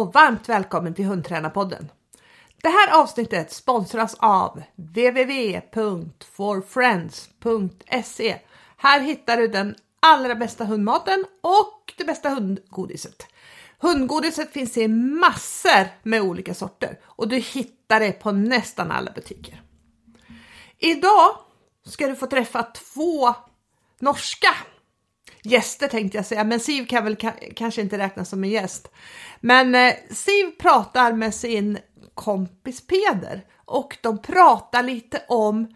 och varmt välkommen till Hundtränarpodden. Det här avsnittet sponsras av www.forfriends.se. Här hittar du den allra bästa hundmaten och det bästa hundgodiset. Hundgodiset finns i massor med olika sorter och du hittar det på nästan alla butiker. Idag ska du få träffa två norska gäster tänkte jag säga, men Siv kan väl kanske inte räknas som en gäst. Men eh, Siv pratar med sin kompis Peder och de pratar lite om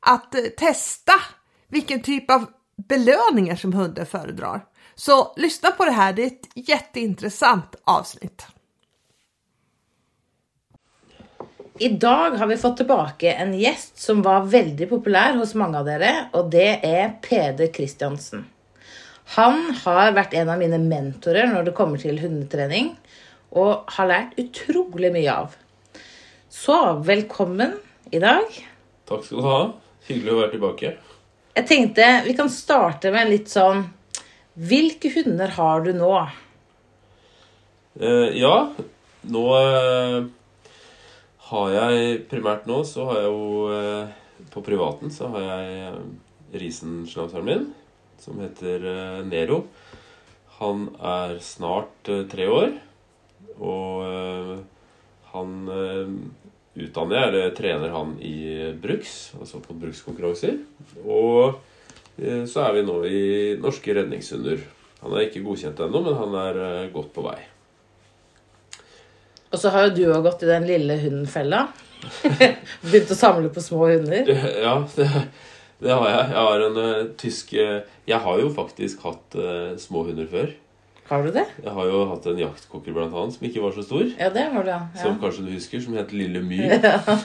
att eh, testa vilken typ av belöningar som hunden föredrar. Så lyssna på det här, det är ett jätteintressant avsnitt. I dag har vi fått tilbake en gjest som var veldig populær hos mange av dere, og det er Peder Kristiansen. Han har vært en av mine mentorer når det kommer til hundetrening, og har lært utrolig mye av. Så velkommen i dag. Takk skal du ha. Hyggelig å være tilbake. Jeg tenkte vi kan starte med litt sånn Hvilke hunder har du nå? Eh, ja, nå eh, har jeg primært nå så har jeg jo eh, På privaten så har jeg eh, Riesenschnauzeren min, som heter eh, Nero. Han er snart eh, tre år, og eh, han utdanner jeg, eller trener han i bruks, altså på brukskonkurranser. Og så er vi nå i Norske redningshunder. Han er ikke godkjent ennå, men han er godt på vei. Og så har jo du òg gått i den lille hundenfella. Begynt å samle på små hunder. Ja, det, det har jeg. Jeg har en uh, tysk uh, Jeg har jo faktisk hatt uh, små hunder før. Har du det? Jeg har jo hatt en jaktkokker blant annet som ikke var så stor. Ja, det har du, ja. Som kanskje du husker, som het Lille My.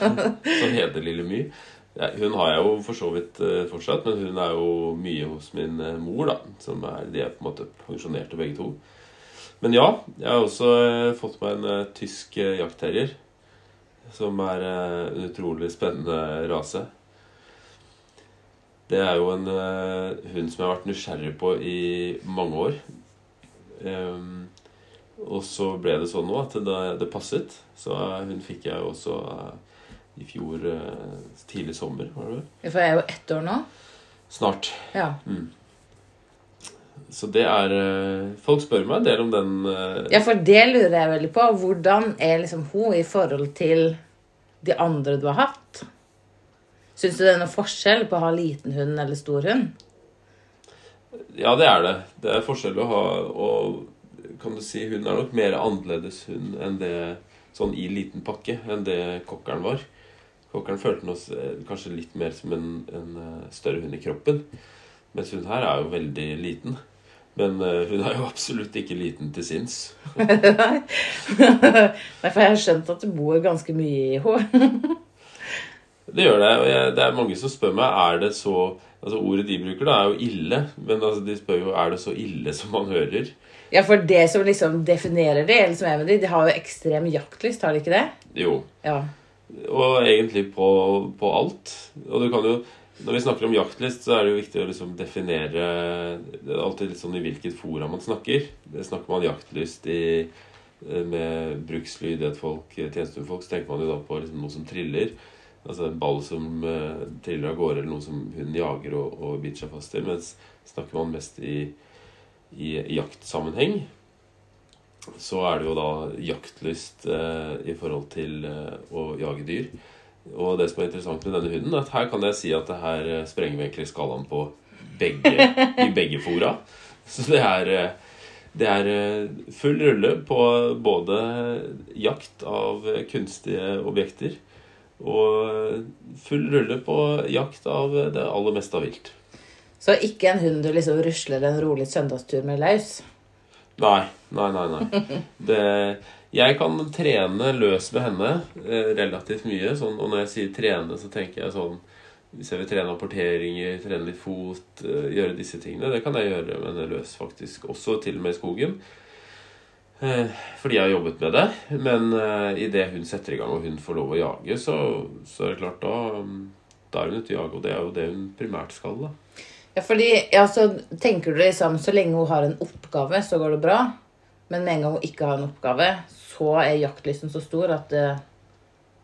som heter Lille My. Ja, hun har jeg jo for så vidt fortsatt, men hun er jo mye hos min mor, da. Som er, de er på en måte pensjonerte begge to. Men ja, jeg har også fått meg en tysk jaktterrier. Som er en utrolig spennende rase. Det er jo en eh, hund som jeg har vært nysgjerrig på i mange år. Um, og så ble det sånn nå at det, det passet. Så eh, hun fikk jeg også uh, i fjor uh, tidlig sommer, var det vel? For jeg er jo ett år nå. Snart. Ja. Så det er uh, Folk spør meg en del om den ja, for det lurer jeg veldig på. Hvordan er liksom hun i forhold til de andre du har hatt? Syns du det er noen forskjell på å ha liten hund eller stor hund? Ja, det er det. Det er forskjell å ha og kan du si Hun er nok mer annerledes hund enn det sånn i liten pakke enn det kokkeren var. Kokkeren følte den oss eh, kanskje litt mer som en, en eh, større hund i kroppen. Mens hun her er jo veldig liten. Men eh, hun er jo absolutt ikke liten til sinns. Nei, for jeg har skjønt at du bor ganske mye i henne. Det gjør det. Og jeg, det er mange som spør meg er det så altså Ordet de bruker, da, er jo ille. Men altså, de spør jo er det så ille som man hører. Ja, for det som liksom definerer det, eller som er med de, de har jo ekstrem jaktlyst, har de ikke det? Jo. Ja. Og egentlig på, på alt. Og du kan jo Når vi snakker om jaktlyst, så er det jo viktig å liksom definere Det er alltid litt sånn i hvilket fora man snakker. Det snakker man jaktlyst i eh, med brukslyd, folk, tjenestefolk, så tenker man jo da på liksom noe som triller. Altså en ball som uh, triller av gårde, eller noe som hunden jager og, og biter seg fast til. Mens snakker man mest i, i jaktsammenheng, så er det jo da jaktlyst uh, i forhold til uh, å jage dyr. Og det som er interessant med denne hunden, er at her kan jeg si at det her eh, sprenger vi egentlig skalaen på begge, i begge fora. Så det er, eh, det er eh, full rulle på både jakt av kunstige objekter og full rulle på jakt av det aller meste av vilt. Så ikke en hund du liksom rusler en rolig søndagstur med løs? Nei, nei, nei. nei. Det, jeg kan trene løs med henne eh, relativt mye. Sånn, og når jeg sier trene, så tenker jeg sånn Hvis jeg vil trene apporteringer, trene litt fot, eh, gjøre disse tingene, det kan jeg gjøre med henne løs, faktisk. Også til og med i skogen. Eh, fordi jeg har jobbet med det. Men uh, idet hun setter i gang og hun får lov å jage, så, så er det klart da da er hun ute og jager, og det er jo det hun primært skal. da. Ja, fordi, ja, så tenker du liksom Så lenge hun har en oppgave, så går det bra. Men med en gang hun ikke har en oppgave, så er jaktlysten så stor at, eh,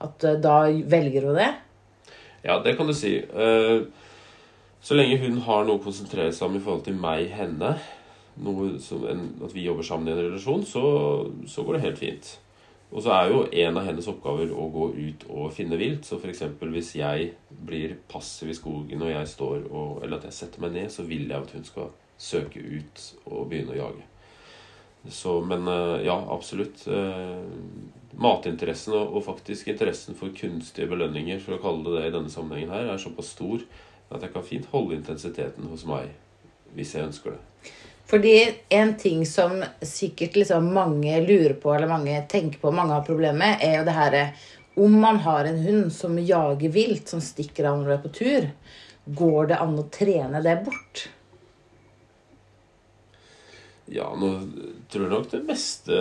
at eh, da velger hun det? Ja, det kan du si. Uh, Så lenge hun har noe å konsentrere seg om i forhold til meg, henne, noe som en, at vi jobber sammen i en relasjon, så, så går det helt fint. Og så er jo en av hennes oppgaver å gå ut og finne vilt. Så f.eks. hvis jeg blir passiv i skogen og jeg står og, Eller at jeg setter meg ned, så vil jeg at hun skal søke ut og begynne å jage. Så, men eh, ja, absolutt. Eh, Matinteressen og, faktisk interessen for kunstige belønninger, for å kalle det det i denne sammenhengen her, er såpass stor at jeg kan fint holde intensiteten hos meg hvis jeg ønsker det. Fordi en ting som sikkert liksom mange lurer på, eller mange tenker på, mange har problemer med, er jo det herre Om man har en hund som jager vilt, som stikker av når du er på tur, går det an å trene det bort? Ja, nå tror jeg nok det meste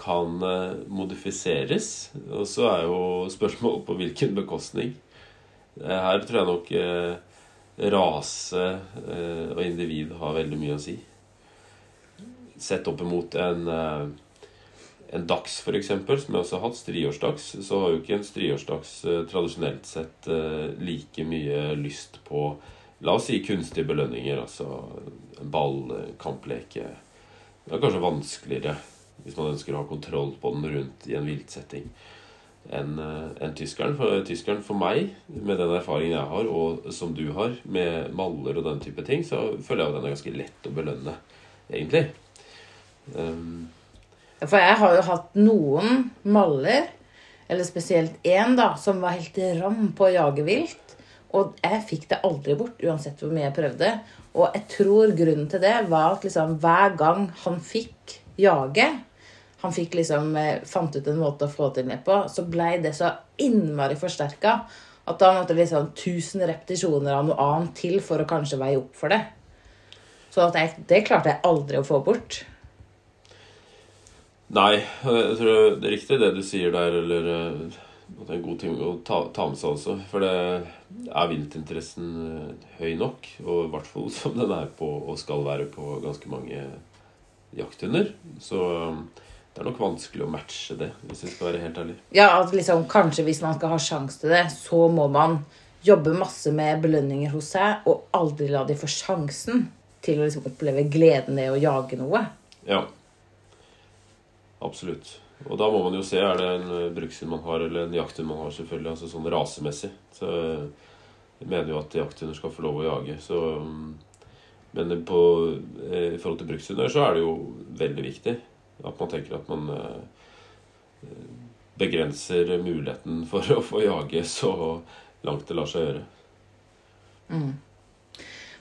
kan eh, modifiseres. Og så er jo spørsmålet på hvilken bekostning. Eh, Her tror jeg nok eh, rase eh, og individ har veldig mye å si. Sett opp imot en, eh, en dags, f.eks., som jeg også har hatt, striårsdags, så har jo ikke en striårsdags eh, tradisjonelt sett like mye lyst på La oss si kunstige belønninger, altså ball, kampleke. Det er kanskje vanskeligere hvis man ønsker å ha kontroll på den rundt i en viltsetting enn en tyskeren. For tyskeren for meg, med den erfaringen jeg har, og som du har, med maller og den type ting, så føler jeg at den er ganske lett å belønne, egentlig. Um, For jeg har jo hatt noen maller, eller spesielt én, da, som var helt ram på å jage vilt. Og jeg fikk det aldri bort, uansett hvor mye jeg prøvde. Og jeg tror grunnen til det var at liksom hver gang han fikk jage, han fikk liksom, eh, fant ut en måte å få til det på, så blei det så innmari forsterka at da måtte liksom 1000 repetisjoner av noe annet til for å kanskje veie opp for det. Så jeg, det klarte jeg aldri å få bort. nei, jeg tror det er riktig det du sier der, eller eh, at det er en god ting å ta, ta med seg også. For det er viltinteressen eh, høy nok, og i hvert fall som den er på, og skal være på ganske mange jakthunder. Så det er nok vanskelig å matche det, hvis jeg skal være helt ærlig. Ja, at liksom kanskje hvis man skal ha sjanse til det, så må man jobbe masse med belønninger hos seg, og aldri la de få sjansen til å liksom oppleve gleden ved å jage noe. Ja. Absolutt. Og da må man jo se er det en eh, brukshund man har, eller en jakthund man har, selvfølgelig. Altså sånn rasemessig. Så eh, jeg mener jo at jakthunder skal få lov å jage. Så, mm, men på, eh, i forhold til brukshunder så er det jo veldig viktig at man tenker at man eh, begrenser muligheten for å få jage så langt det lar seg gjøre.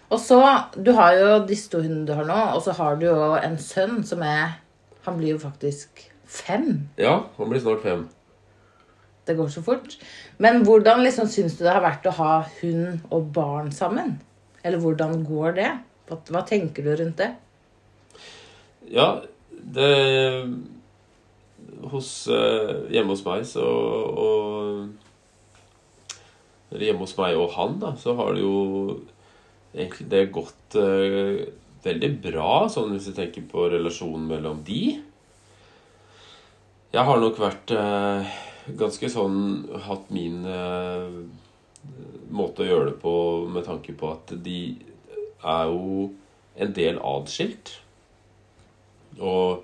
Og så, du har jo disse to hundene du har nå, og så har du jo en sønn som er Han blir jo faktisk fem. Ja, han blir snart fem. Det går så fort. Men hvordan liksom syns du det har vært å ha hund og barn sammen? Eller hvordan går det? Hva, hva tenker du rundt det? Ja, det hos, eh, Hjemme hos meg så og Eller hjemme hos meg og han, da, så har det jo egentlig det gått eh, veldig bra, sånn hvis vi tenker på relasjonen mellom de. Jeg har nok vært eh, ganske sånn Hatt min eh, måte å gjøre det på med tanke på at de er jo en del atskilt. Og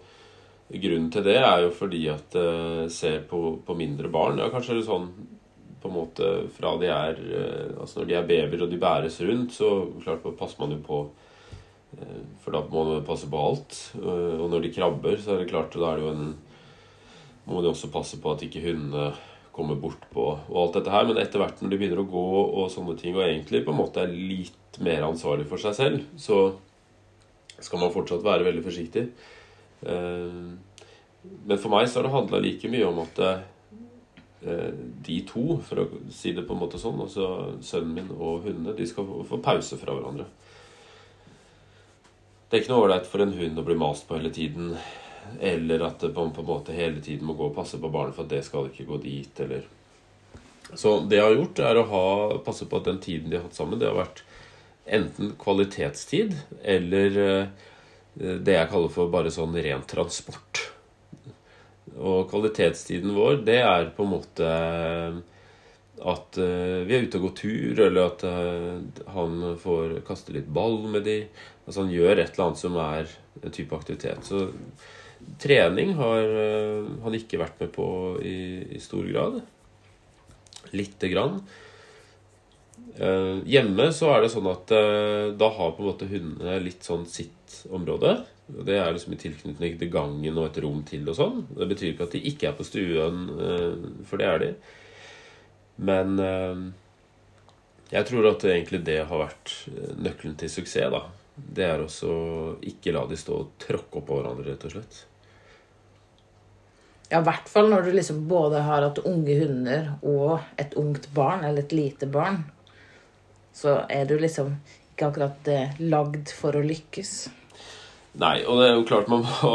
grunnen til det er jo fordi at jeg ser på, på mindre barn. Ja, kanskje litt sånn på en måte fra de er eh, Altså når de er babyer og de bæres rundt, så klart passer man jo på eh, For da må man passe på alt. Eh, Og når de krabber, så er det klart da er det jo en må man også passe på at ikke hundene kommer bort på og alt dette her. Men etter hvert når de begynner å gå og sånne ting, og egentlig på en måte er litt mer ansvarlig for seg selv, så skal man fortsatt være veldig forsiktig. Eh, Men for meg så har det handla like mye om at eh, de to, for å si det på en måte sånn, altså sønnen min og hundene, de skal få- pause fra hverandre. Det er ikke noe ålreit for en hund å bli mast på hele tiden. Eller at det på en måte hele tiden må gå og passe på barnet for at det skal ikke gå dit, eller Så det jeg har gjort, er å ha, passe på at den tiden de har hatt sammen, det har vært enten kvalitetstid eller eh, det jeg kaller for bare sånn ren transport. Og kvalitetstiden vår, det er på en måte at uh, vi er ute og går tur, eller at han får kaste litt ball med de. Altså han gjør et eller annet som er en type aktivitet. Så trening har han ikke vært med på i, i stor grad. Lite grann. Hjemme så er det sånn at da har på en måte hundene litt sånn sitt område. Det er liksom i tilknytning til gangen og et rom til og sånn. Det betyr ikke at de ikke er på stuen, for det er de. Men jeg tror at egentlig det har vært nøkkelen til suksess. da. Det er også ikke la de stå og tråkke oppå hverandre, rett og slett. Ja, i hvert fall når du liksom både har hatt unge hunder og et ungt barn, eller et lite barn. Så er du liksom ikke akkurat eh, lagd for å lykkes. Nei, og det er jo klart man må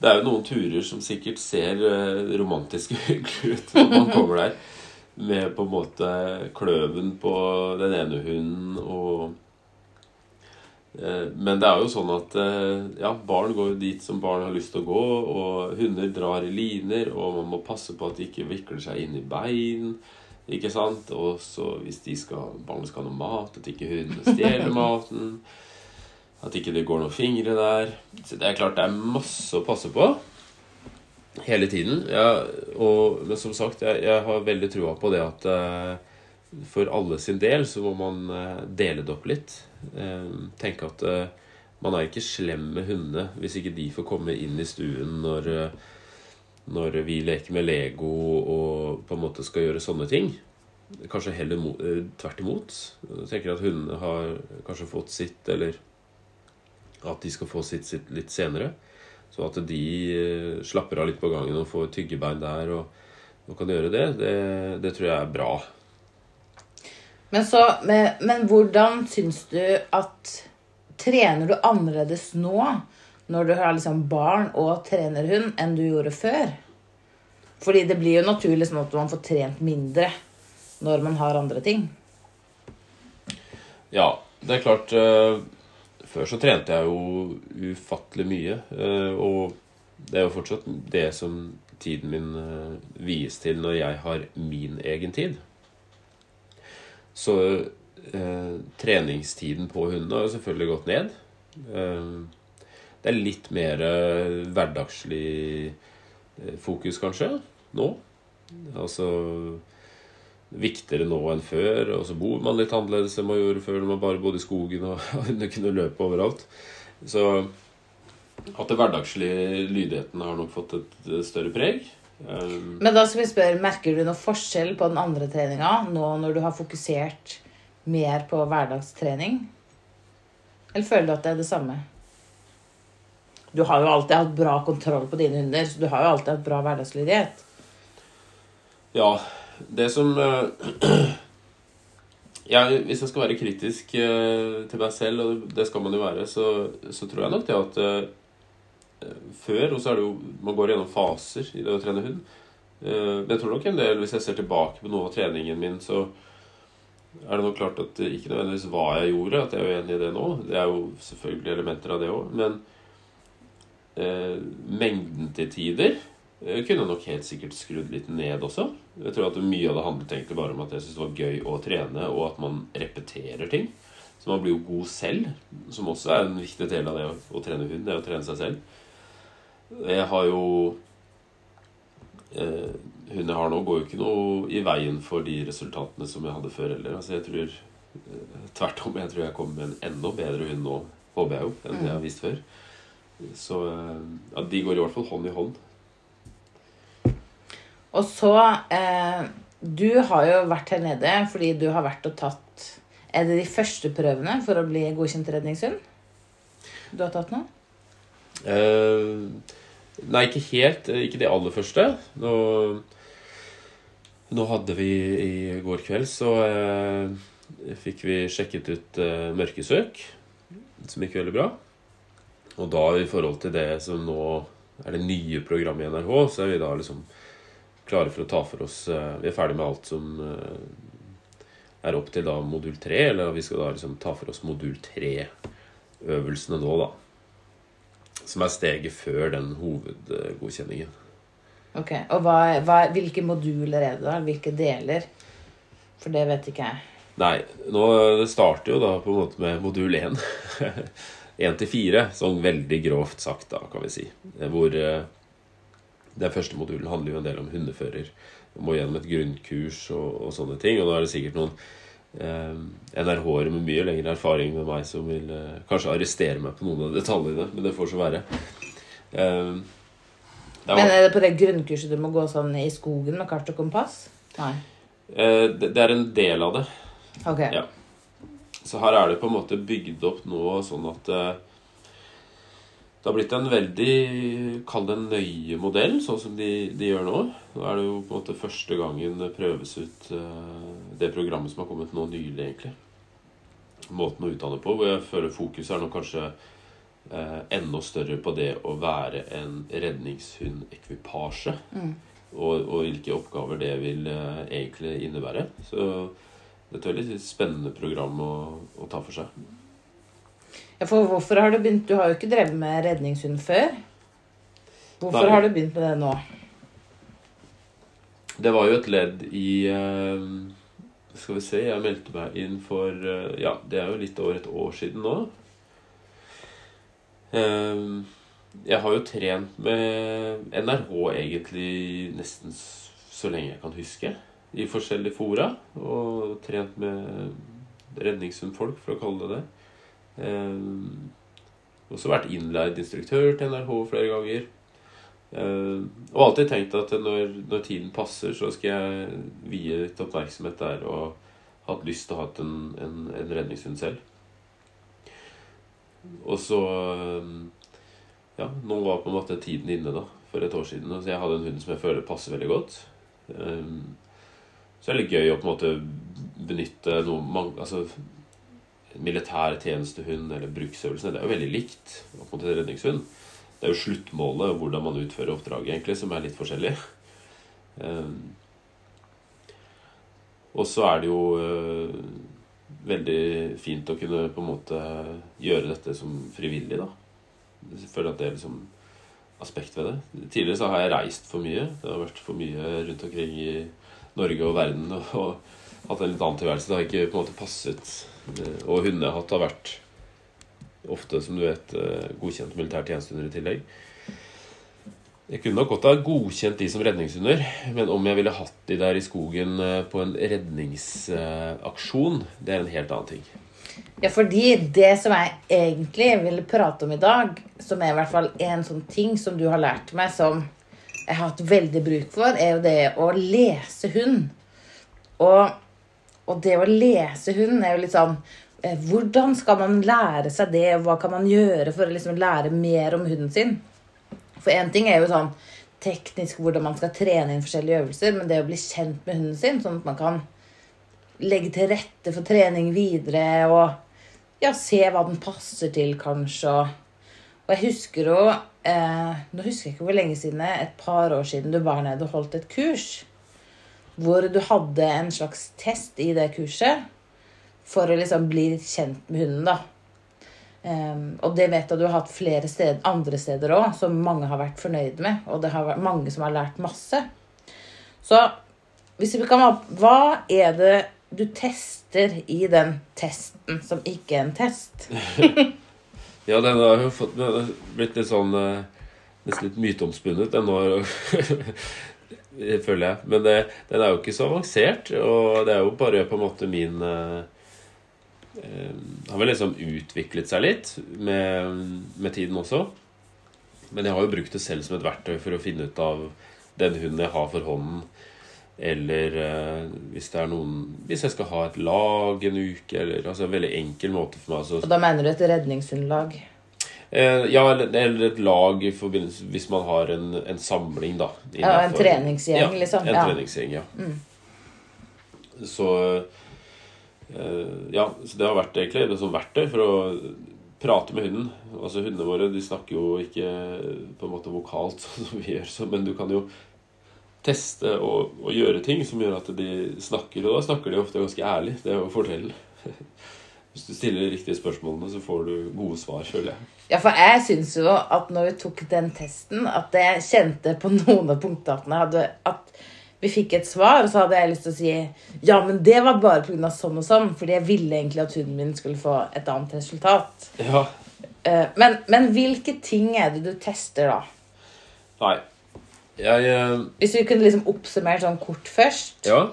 Det er jo noen turer som sikkert ser romantiske hyggelig ut når man kommer der med på en måte kløven på den ene hunden og eh, Men det er jo sånn at eh, ja, barn går dit som barn har lyst til å gå, og hunder drar i liner, og man må passe på at de ikke vikler seg inn i bein. Ikke sant? Og så hvis de skal, barnet skal ha noe mat, at ikke hundene stjeler maten. At ikke det går noen fingre der. Så det er klart det er masse å passe på hele tiden. Ja, og, men som sagt, jeg, jeg, har veldig trua på det at uh, for alle sin del så må man uh, dele det opp litt. Uh, tenke at man er ikke slem med hundene hvis ikke de får komme inn i stuen når, når vi leker med Lego og på en måte skal gjøre sånne ting. Kanskje heller tvert imot. Jeg tenker at hundene har kanskje fått sitt, eller at de skal få sitt, sitt litt senere. Så at de eh, slapper av litt på gangen og får tyggebein der og, og kan gjøre det, det, det, tror jeg er bra. Men, så, men, men hvordan syns du at Trener du annerledes nå når du har liksom barn og trenerhund, enn du gjorde før? Fordi det blir jo naturlig sånn at man får trent mindre når man har andre ting. Ja, det er klart uh, før så trente jeg jo ufattelig mye. Eh, og det er jo fortsatt det som tiden min eh, vies til når jeg har min egen tid. Så eh, treningstiden på hundene har jo selvfølgelig gått ned. Eh, det er litt mer eh, hverdagslig fokus, kanskje, nå. Altså viktigere nå enn før. Og så bor man litt annerledes enn man gjorde før når man bare bodde i skogen og kunne løpe overalt. Så at det hverdagslige lydigheten har nok fått et større preg. Um, Men da skal vi spørre, merker du noe forskjell på den andre treninga nå når du har fokusert mer på hverdagstrening? Eller føler du at det er det samme? Du har jo alltid hatt bra kontroll på dine hunder, så du har jo alltid hatt bra hverdagslydighet. Ja, det som eh, ja, Hvis jeg skal være kritisk eh, til meg selv, og det skal man jo være, så, så tror jeg nok det at uh, før Og så er det jo Man går gjennom faser i det å trene hund. Men jeg tror nok en del, hvis jeg ser tilbake på noe av treningen min, så er det nok klart at ikke nødvendigvis hva jeg gjorde, at jeg er uenig i det nå. Det er jo selvfølgelig elementer av det òg. Men mengden til tider jeg kunne nok helt sikkert skrudd litt ned også. Jeg tror at Mye av det handlet egentlig bare om at jeg syntes det var gøy å trene, og at man repeterer ting. Så man blir jo god selv, som også er en viktig del av det å trene hund. Det å trene seg selv. Jeg har jo eh, Hunden jeg har nå, går jo ikke noe i veien for de resultatene som jeg hadde før heller. Altså jeg tror eh, Tvert om, jeg tror jeg kommer med en enda bedre hund nå, håper jeg jo, enn det jeg har vist før. Så eh, ja, de går i hvert fall hånd i hånd. Og så eh, Du har jo vært her nede fordi du har vært og tatt Er det de første prøvene for å bli godkjent redningshund? Du har tatt nå? Eh, nei, ikke helt. Ikke de aller første. Nå, nå hadde vi i går kveld så eh, fikk vi sjekket ut eh, mørkesøk, som gikk veldig bra. Og da i forhold til det som nå er det nye programmet i NRK, så er vi da liksom klare for å ta for oss eh, Vi er ferdig med alt som eh, er opp til da modul 3, eller vi skal da liksom ta for oss modul 3-øvelsene nå, da. Som er steget før den hovedgodkjenningen. Ok, Og hva, hva, hvilke moduler er det da? Hvilke deler? For det vet ikke jeg. Nei, nå det starter jo da på en måte med modul 1. 1 til 4, sånn veldig grovt sagt, da, kan vi si. Hvor eh, den første modulen handler jo en del om hundefører. Du må gjennom et grunnkurs og, og sånne ting. Og da er det sikkert noen eh, NRH-ere med mye lengre erfaring med meg som vil eh, kanskje arrestere meg på noen av detaljene, men det får så være. Eh, var... Men er det på det grunnkurset du må gå sånn i skogen med kart og kompass? Nei. eh, det, det er en del av det. Ok. Ja. Så her er det på en måte bygd opp nå sånn at eh, det har blitt en veldig Kall det en nøye modell, sånn som de, de gjør nå. Nå er det jo på en måte første gangen det prøves ut eh, det programmet som har kommet nå nylig, egentlig. Måten å utdanne på, hvor jeg føler fokuset er nå kanskje eh, enda større på det å være en redningshundekvipasje. Mm. Og, og hvilke oppgaver det vil eh, egentlig innebære. Så det er et veldig spennende program å, å ta for seg. Ja, for hvorfor har du begynt Du har jo ikke drevet med redningshund før. Hvorfor Nei. har du begynt med det nå? Det var jo et ledd i eh, Skal vi se, jeg meldte meg inn for eh, Ja, det er jo litt over et år siden nå. Eh, jeg har jo trent med NRH egentlig nesten så lenge jeg kan huske. I forskjellige fora. Og trent med redningshundfolk, for å kalle det det. Eh, også vært innleid instruktør til NRH flere ganger. Eh, og alltid tenkt at når, når tiden passer, så skal jeg vie litt oppmerksomhet der. Og hatt lyst til å ha en, en, en redningshund selv. Og så eh, Ja, nå var på en måte tiden inne, da. For et år siden. Så jeg hadde en hund som jeg føler passer veldig godt. Eh, så er det litt gøy å på en måte benytte noe man, altså, militær tjenestehund eller bruksøvelsene. Det er jo veldig likt opp mot en redningshund. Det er jo sluttmålet, hvordan man utfører oppdraget, egentlig, som er litt forskjellig. Um, og så er det jo uh, veldig fint å kunne på en måte gjøre dette som frivillig, da. Jeg føler at det er liksom aspekt ved det. Tidligere så har jeg reist for mye. Det har vært for mye rundt omkring i Norge og verden og, hatt en litt annen tilværelse. Det har ikke på en måte passet. Og hundene har hatt, har vært ofte, som du vet, eh, godkjent militær tjenestehunder i tillegg. Jeg kunne nok godt ha godkjent de som redningshunder, men om jeg ville hatt de der i skogen eh, på en redningsaksjon, det er en helt annen ting. Ja, fordi det som jeg egentlig ville prate om i dag, som er i hvert fall en sånn ting som du har lært meg, som jeg har hatt veldig bruk for, er jo det å lese hund. Og, og det å lese hund er jo litt sånn eh, Hvordan skal man lære seg det, hva kan man gjøre for å liksom lære mer om hunden sin? For én ting er jo sånn teknisk hvordan man skal trene inn forskjellige øvelser, men det å bli kjent med hunden sin, sånn at man kan legge til rette for trening videre og ja, se hva den passer til, kanskje. Og, jeg husker jo eh, Nå husker jeg ikke hvor lenge siden et par år siden du var nede og holdt et kurs. Hvor du hadde en slags test i det kurset for å liksom bli kjent med hunden. da. Um, og det vet jeg du har hatt flere sted, andre steder òg, som mange har vært fornøyd med. Og det har vært mange som har lært masse. Så hvis vi kan Hva er det du tester i den testen som ikke er en test? Ja, den har jo fått, blitt litt sånn eh, Nesten litt myteomspunnet, den nå. føler jeg. Men det, den er jo ikke så avansert, og det er jo bare på en måte min eh, eh, Har vel liksom utviklet seg litt med, med tiden også. Men jeg har jo brukt det selv som et verktøy for å finne ut av den hunden jeg har for hånden. Eller eh, hvis det er noen Hvis jeg skal ha et lag en uke, eller altså en veldig enkel måte for meg altså, Og da mener du et redningshundlag? Eh, ja, eller, eller et lag i forbindelse hvis man har en, en samling, da. Ja, en treningsgjeng, ja, liksom. En Ja. treningsgjeng, ja. Så eh, Ja, så det har vært egentlig et sånt verktøy for å prate med hunden. Altså Hundene våre de snakker jo ikke på en måte vokalt, som vi gjør, så, men du kan jo teste og, og gjøre ting som gjør at de snakker, og da snakker de ofte ganske ærlig. Det er jo fordelen. Hvis du stiller de riktige spørsmålene, så får du gode svar, føler jeg. Ja, for jeg syns jo at når vi tok den testen, at jeg kjente på noen av punktdatene at vi fikk et svar, og så hadde jeg lyst til å si ja, men det var bare pga. sånn og sånn, fordi jeg ville egentlig at hunden min skulle få et annet resultat. Ja. Eh, Men, men hvilke ting er det du tester, da? Nei. Jeg eh, Hvis vi kunne liksom oppsummert sånn kort først. Ja.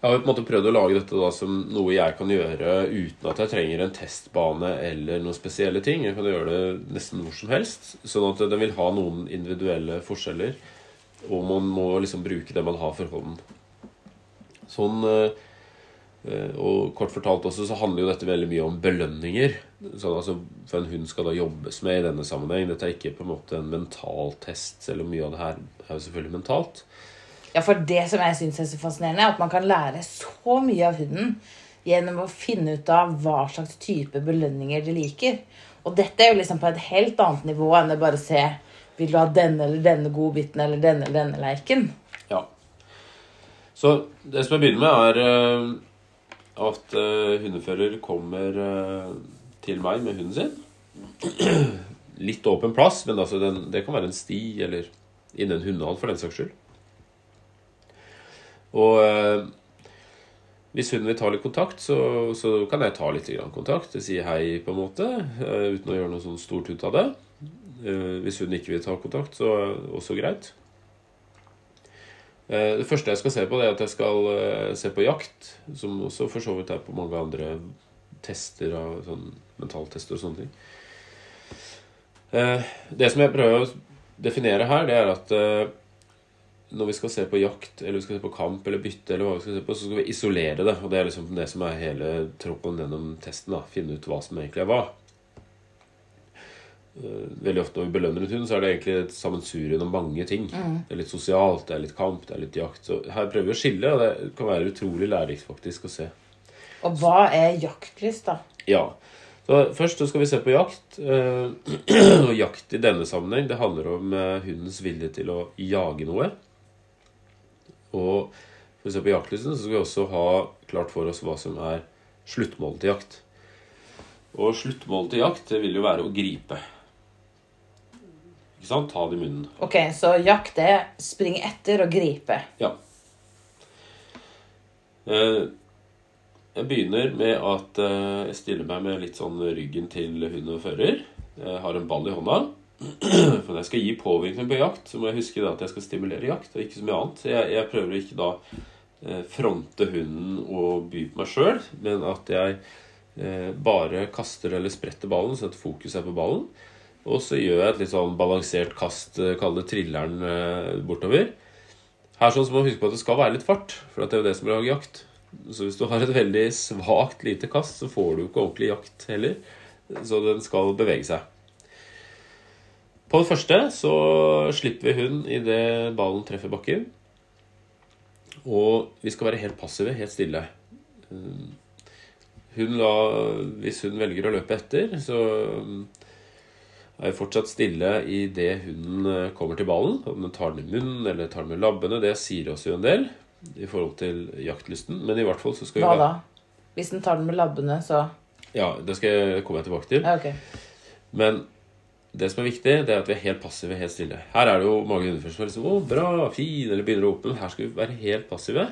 Jeg har på en måte prøvd å lage dette da som noe jeg kan gjøre uten at jeg trenger en testbane eller noen spesielle ting. Jeg kan gjøre det nesten hvor som helst. Sånn at den vil ha noen individuelle forskjeller. Og man må liksom bruke det man har for hånden. Sånn eh, Og kort fortalt også så handler jo dette veldig mye om belønninger. Sånn altså For en hund skal da jobbes med i denne sammenheng. Dette er ikke på en måte en mental test, selv om mye av det her er jo selvfølgelig mentalt. Ja, for det som jeg syns er så fascinerende, er at man kan lære så mye av hunden gjennom å finne ut av hva slags type belønninger de liker. Og dette er jo liksom på et helt annet nivå enn å bare se vil du ha denne eller denne godbiten eller denne eller denne leiken. Ja. Så det som jeg begynner med, er eh, at uh, hundefører kommer uh, til meg med hunden sin. Litt åpen plass, men altså den, det kan være en sti eller innen en hundehall for den saks skyld. Og uh, hvis hunden vil ta litt kontakt, så, så kan jeg ta litt kontakt. Si hei, på en måte, uten å gjøre noe sånn stort ut av det. Hvis hunden ikke vil ta kontakt, så også greit. Eh, Det første jeg skal se på, det er at jeg skal eh, se på jakt, som også for så vidt er på mange andre tester av sånn mentaltester og sånne ting. Eh, Det som jeg prøver å definere her, det er at når vi skal se på jakt, eller vi skal se på kamp eller bytte, eller hva vi skal se på, så skal vi isolere det. Og det er liksom det som er hele troppen gjennom testen. da, Finne ut hva som egentlig er hva. Eh, Veldig ofte når vi belønner en hund, så er det egentlig et sammensurium av mange ting. Det er litt sosialt, det er litt kamp, det er litt jakt. Så her prøver vi å skille, og det kan være utrolig lærerikt faktisk å se. Og hva er jaktlyst, da? Ja. Så først så skal vi se på jakt. eh, Og jakt i denne sammenheng, det handler om eh, hundens vilje til å jage noe. Og for å se på jaktlysten så skal vi også ha klart for oss hva som er sluttmålet til jakt. Og sluttmålet til jakt det vil jo være å gripe. Ikke sant? Ta det i munnen. Ok, Så jakt er springe etter og gripe. Ja. Eh, Jeg begynner med at eh, jeg stiller meg med litt sånn ryggen til hund og fører. Jeg har en ball i hånda. For når jeg skal gi påvirkning på jakt, så må jeg huske at jeg skal stimulere jakt, og ikke så mye annet. Så jeg, jeg prøver ikke da eh, fronte hunden og by på meg sjøl, men at jeg bare kaster eller spretter ballen, så at fokus er på ballen. Og så gjør jeg et litt sånn balansert kast, eh, kall det trilleren, eh, bortover. Her sånn så må man huske på at det skal være litt fart, for det er jo det som lager jakt. Så hvis du har et veldig svakt lite kast, så får du ikke ordentlig jakt heller. Så den skal bevege seg. På det første så slipper vi hund idet ballen treffer bakken. Og vi skal være helt passive, helt stille. Hun la, hvis hun velger å løpe etter, så er jo fortsatt stille idet hunden eh, kommer til ballen. Om den tar den i munnen eller tar den med labbene, det sier oss jo en del i forhold til jaktlysten. Men i hvert fall så skal vi Hva da? Hvis den tar den med labbene, så Ja, det skal jeg komme tilbake til. Ja, ok. Men det som er viktig, det er at vi er helt passive, helt stille. Her er det jo mange hundeførere som er liksom, å, bra, fin, eller begynner å åpne. Her skal vi være helt passive.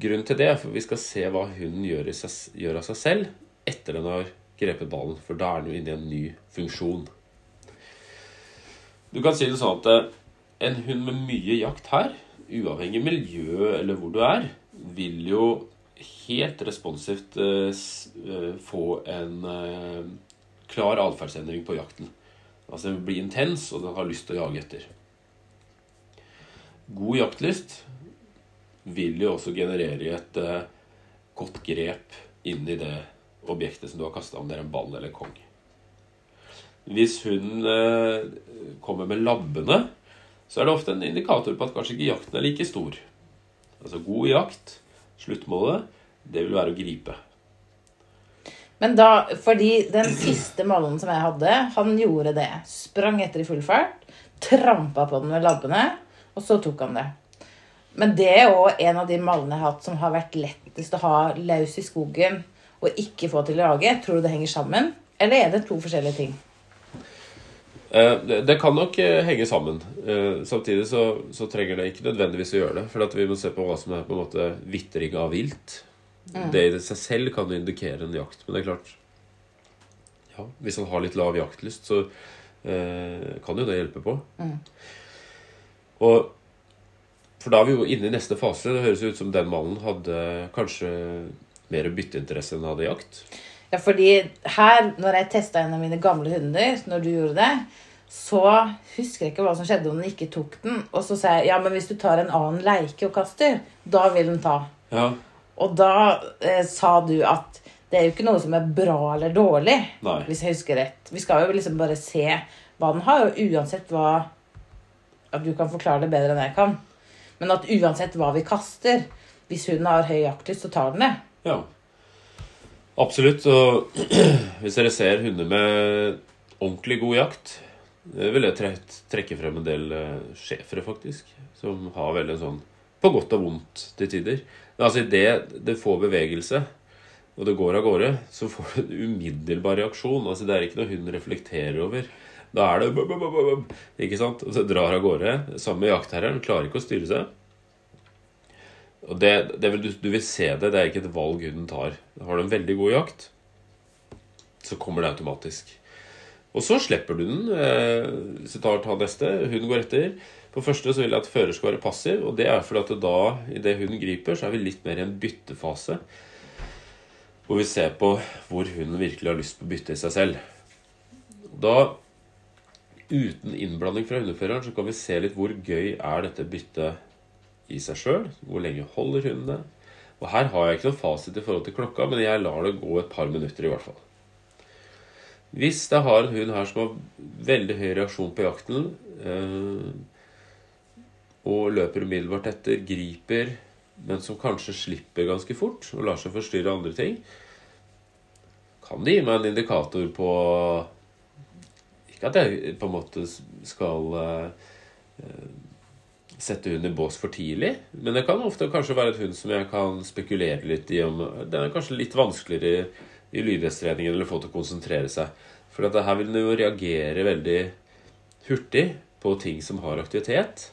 Grunnen til det er for vi skal se hva hunden gjør, seg, gjør av seg selv etter den har grepet ballen. For da er den jo inne i en ny funksjon. Du kan si det sånn at eh, en hund med mye jakt her, uavhengig miljø eller hvor du er, vil jo helt responsivt eh, eh, få en klar atferdsendring på jakten. Altså Den blir intens, og den har lyst til å jage etter. God jaktlyst vil jo også generere et godt grep inn i det objektet som du har kasta, om det er en ball eller en kong. Hvis hunden eh, kommer med labbene, så er det ofte en indikator på at kanskje ikke jakten er like stor. Altså god jakt, sluttmålet, det vil være å gripe. Men da, fordi den siste mallen som jeg hadde, han gjorde det. Sprang etter i full fart, trampa på den med labbene, og så tok han det. Men det er òg en av de mallene jeg har hatt som har vært lettest å ha løs i skogen. og ikke få til å lage? Tror du det henger sammen? Eller er det to forskjellige ting? Eh, Det, kan nok eh, henge sammen. Eh, Samtidig så, så trenger det ikke nødvendigvis å gjøre det. For at vi må se på hva som er på en måte vitring av vilt. Det i seg selv kan indikere en jakt. Men det er klart ja, Hvis han har litt lav jaktlyst, så eh, kan jo det hjelpe på. Og For da er vi jo inne i neste fase. Det høres ut som den mannen hadde kanskje mer bytteinteresse enn han hadde jakt. Ja, fordi her, når jeg testa en av mine gamle hunder, når du gjorde det, så husker jeg ikke hva som skjedde om den ikke tok den. Og så sa jeg ja, men hvis du tar en annen leike og kaster, da vil den ta. Ja, Og da eh, sa du at det er jo ikke noe som er bra eller dårlig, Nei. hvis jeg husker rett. Vi skal jo liksom bare se hva den har, og uansett hva At du kan forklare det bedre enn jeg kan. Men at uansett hva vi kaster, hvis hunden har høy jaktlyst, så tar den det. Ja. Absolutt. Og hvis dere ser hunder med ordentlig god jakt, eh, vil jeg tre trekke frem en del eh, schæfere, faktisk. Som har veldig sånn på godt og vondt til tider. Men altså idet det får bevegelse, og det går av gårde, så får du en umiddelbar reaksjon. Altså Det er ikke noe hunden reflekterer over. Da er det Ikke sant? Og så drar av gårde. Sammen med jaktherren. Klarer ikke å styre seg. Og det, det vil, du, du vil se det. Det er ikke et valg hunden tar. Har du en veldig god jakt, så kommer det automatisk. Og så slipper du den. Eh, du tar, tar neste, hunden går etter. På første så vil jeg at fører skal være passiv, og det er fordi at da, idet hunden griper, så er vi litt mer i en byttefase. Hvor vi ser på hvor hunden virkelig har lyst på å bytte i seg selv. Da, uten innblanding fra hundeføreren, så kan vi se litt hvor gøy er dette byttet i seg sjøl. Hvor lenge holder hunden det? Og her har jeg ikke noen fasit i forhold til klokka, men jeg lar det gå et par minutter i hvert fall. Hvis jeg har en hund her som har veldig høy reaksjon på jakten, eh, og løper umiddelbart etter, griper, men som kanskje slipper ganske fort og lar seg forstyrre andre ting, kan det gi meg en indikator på Ikke at jeg på en måte skal eh, sette hunden i bås for tidlig. Men det kan ofte kanskje være et hund som jeg kan spekulere litt i om Den er kanskje litt vanskeligere i, i eller få til å konsentrere seg. For at her vil den jo reagere veldig hurtig på ting som har aktivitet.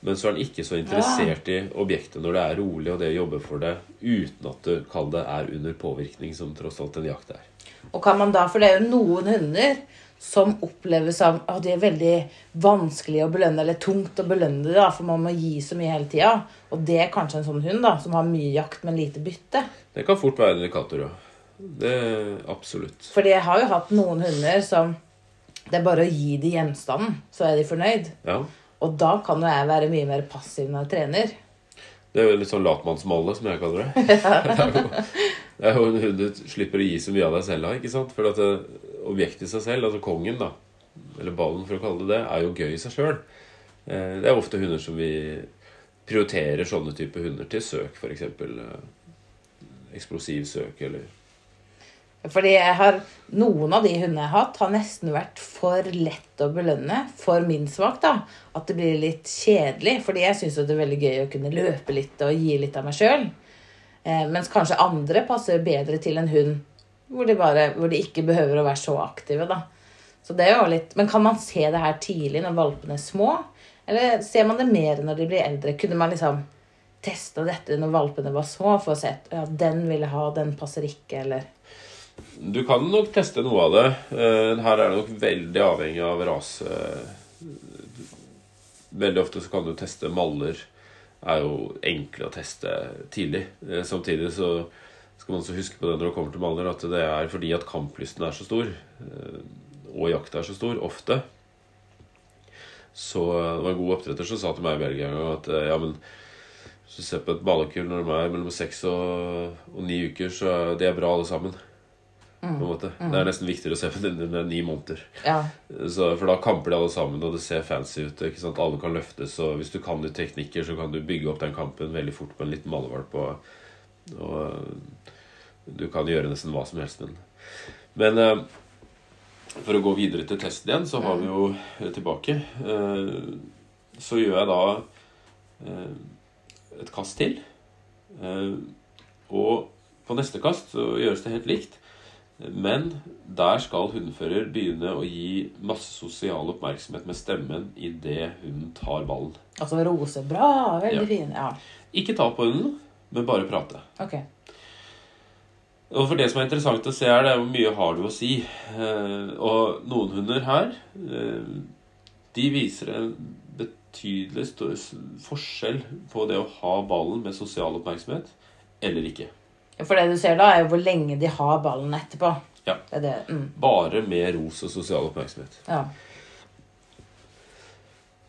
Men så er den ikke så interessert i objektet når det er rolig, og det å jobbe for det uten at du kaller det er under påvirkning, som tross alt en jakt er. Og kan man da, for det er jo noen hunder som oppleves som at det er veldig vanskelig å belønne, eller tungt å belønne, da, for man må gi så mye hele tida. Og det er kanskje en sånn hund da, som har mye jakt, men lite bytte. Det kan fort være en indikator, ja. Det Absolutt. Fordi jeg har jo hatt noen hunder som det er bare å gi de gjenstanden, så er de fornøyd. Ja. Og da kan jo jeg være mye mer passiv når jeg trener. Det er jo litt sånn latmannsmalle, som jeg kaller det. det er jo, det er jo en hund du slipper å gi så mye av deg selv av. ikke sant? For at det, objektet i seg selv, altså kongen, da, eller ballen for å kalle det det, er jo gøy i seg sjøl. Det er ofte hunder som vi prioriterer sånne type hunder til søk, f.eks. Eksplosiv søk eller Fordi jeg har, noen av de hundene jeg har hatt, har nesten vært for lett å belønne. For min smak, da. At det blir litt kjedelig. Fordi jeg syns det er veldig gøy å kunne løpe litt og gi litt av meg sjøl. Eh, mens kanskje andre passer bedre til en hund hvor de, bare, hvor de ikke behøver å være så aktive. da. Så det er jo litt, Men kan man se det her tidlig når valpene er små? Eller ser man det mer når de blir eldre? Kunne man liksom testa dette når valpene var små, for å se at ja, den ville ha, den passer ikke, eller Du kan nok teste noe av det. Eh, Her er det nok veldig avhengig av rase. Veldig ofte så kan du teste maller. Er jo enkle å teste tidlig. Eh, Samtidig så skal man også huske på det når det kommer til Malner, at det er fordi at kamplysten er så stor, eh, og jakta er så stor, ofte. Så det var en god oppdretter som sa til meg i Belgia en gang at eh, ja, men hvis du ser på et malekull når de er mellom seks og, og ni uker, så er bra alle sammen. En måte. Det er nesten viktigere å se på den under ni måneder. Ja. Så, for da kamper de alle sammen, og det ser fancy ut. Alle kan løftes, og hvis du kan litt teknikker, så kan du bygge opp den kampen veldig fort på en liten malevalp. Og, og du kan gjøre nesten hva som helst med den. Men eh, for å gå videre til testen igjen, så har vi jo eh, tilbake. Eh, så gjør jeg da eh, et kast til. Eh, og på neste kast så gjøres det helt likt. Men der skal hundefører begynne å gi masse sosial oppmerksomhet med stemmen idet hunden tar ballen. Altså rose. Bra. Veldig Ja. fin. Ja. Ikke ta på hunden, men bare prate. Ok. Og for det som er interessant å se, er det er hvor mye har du å si. Eh, og noen hunder her, eh, de viser en betydelig forskjell på det å ha ballen med sosial oppmerksomhet eller ikke. For det du ser da, er jo hvor lenge de har ballen etterpå. Ja. Det det. Mm. Bare med ros og sosial oppmerksomhet. Ja.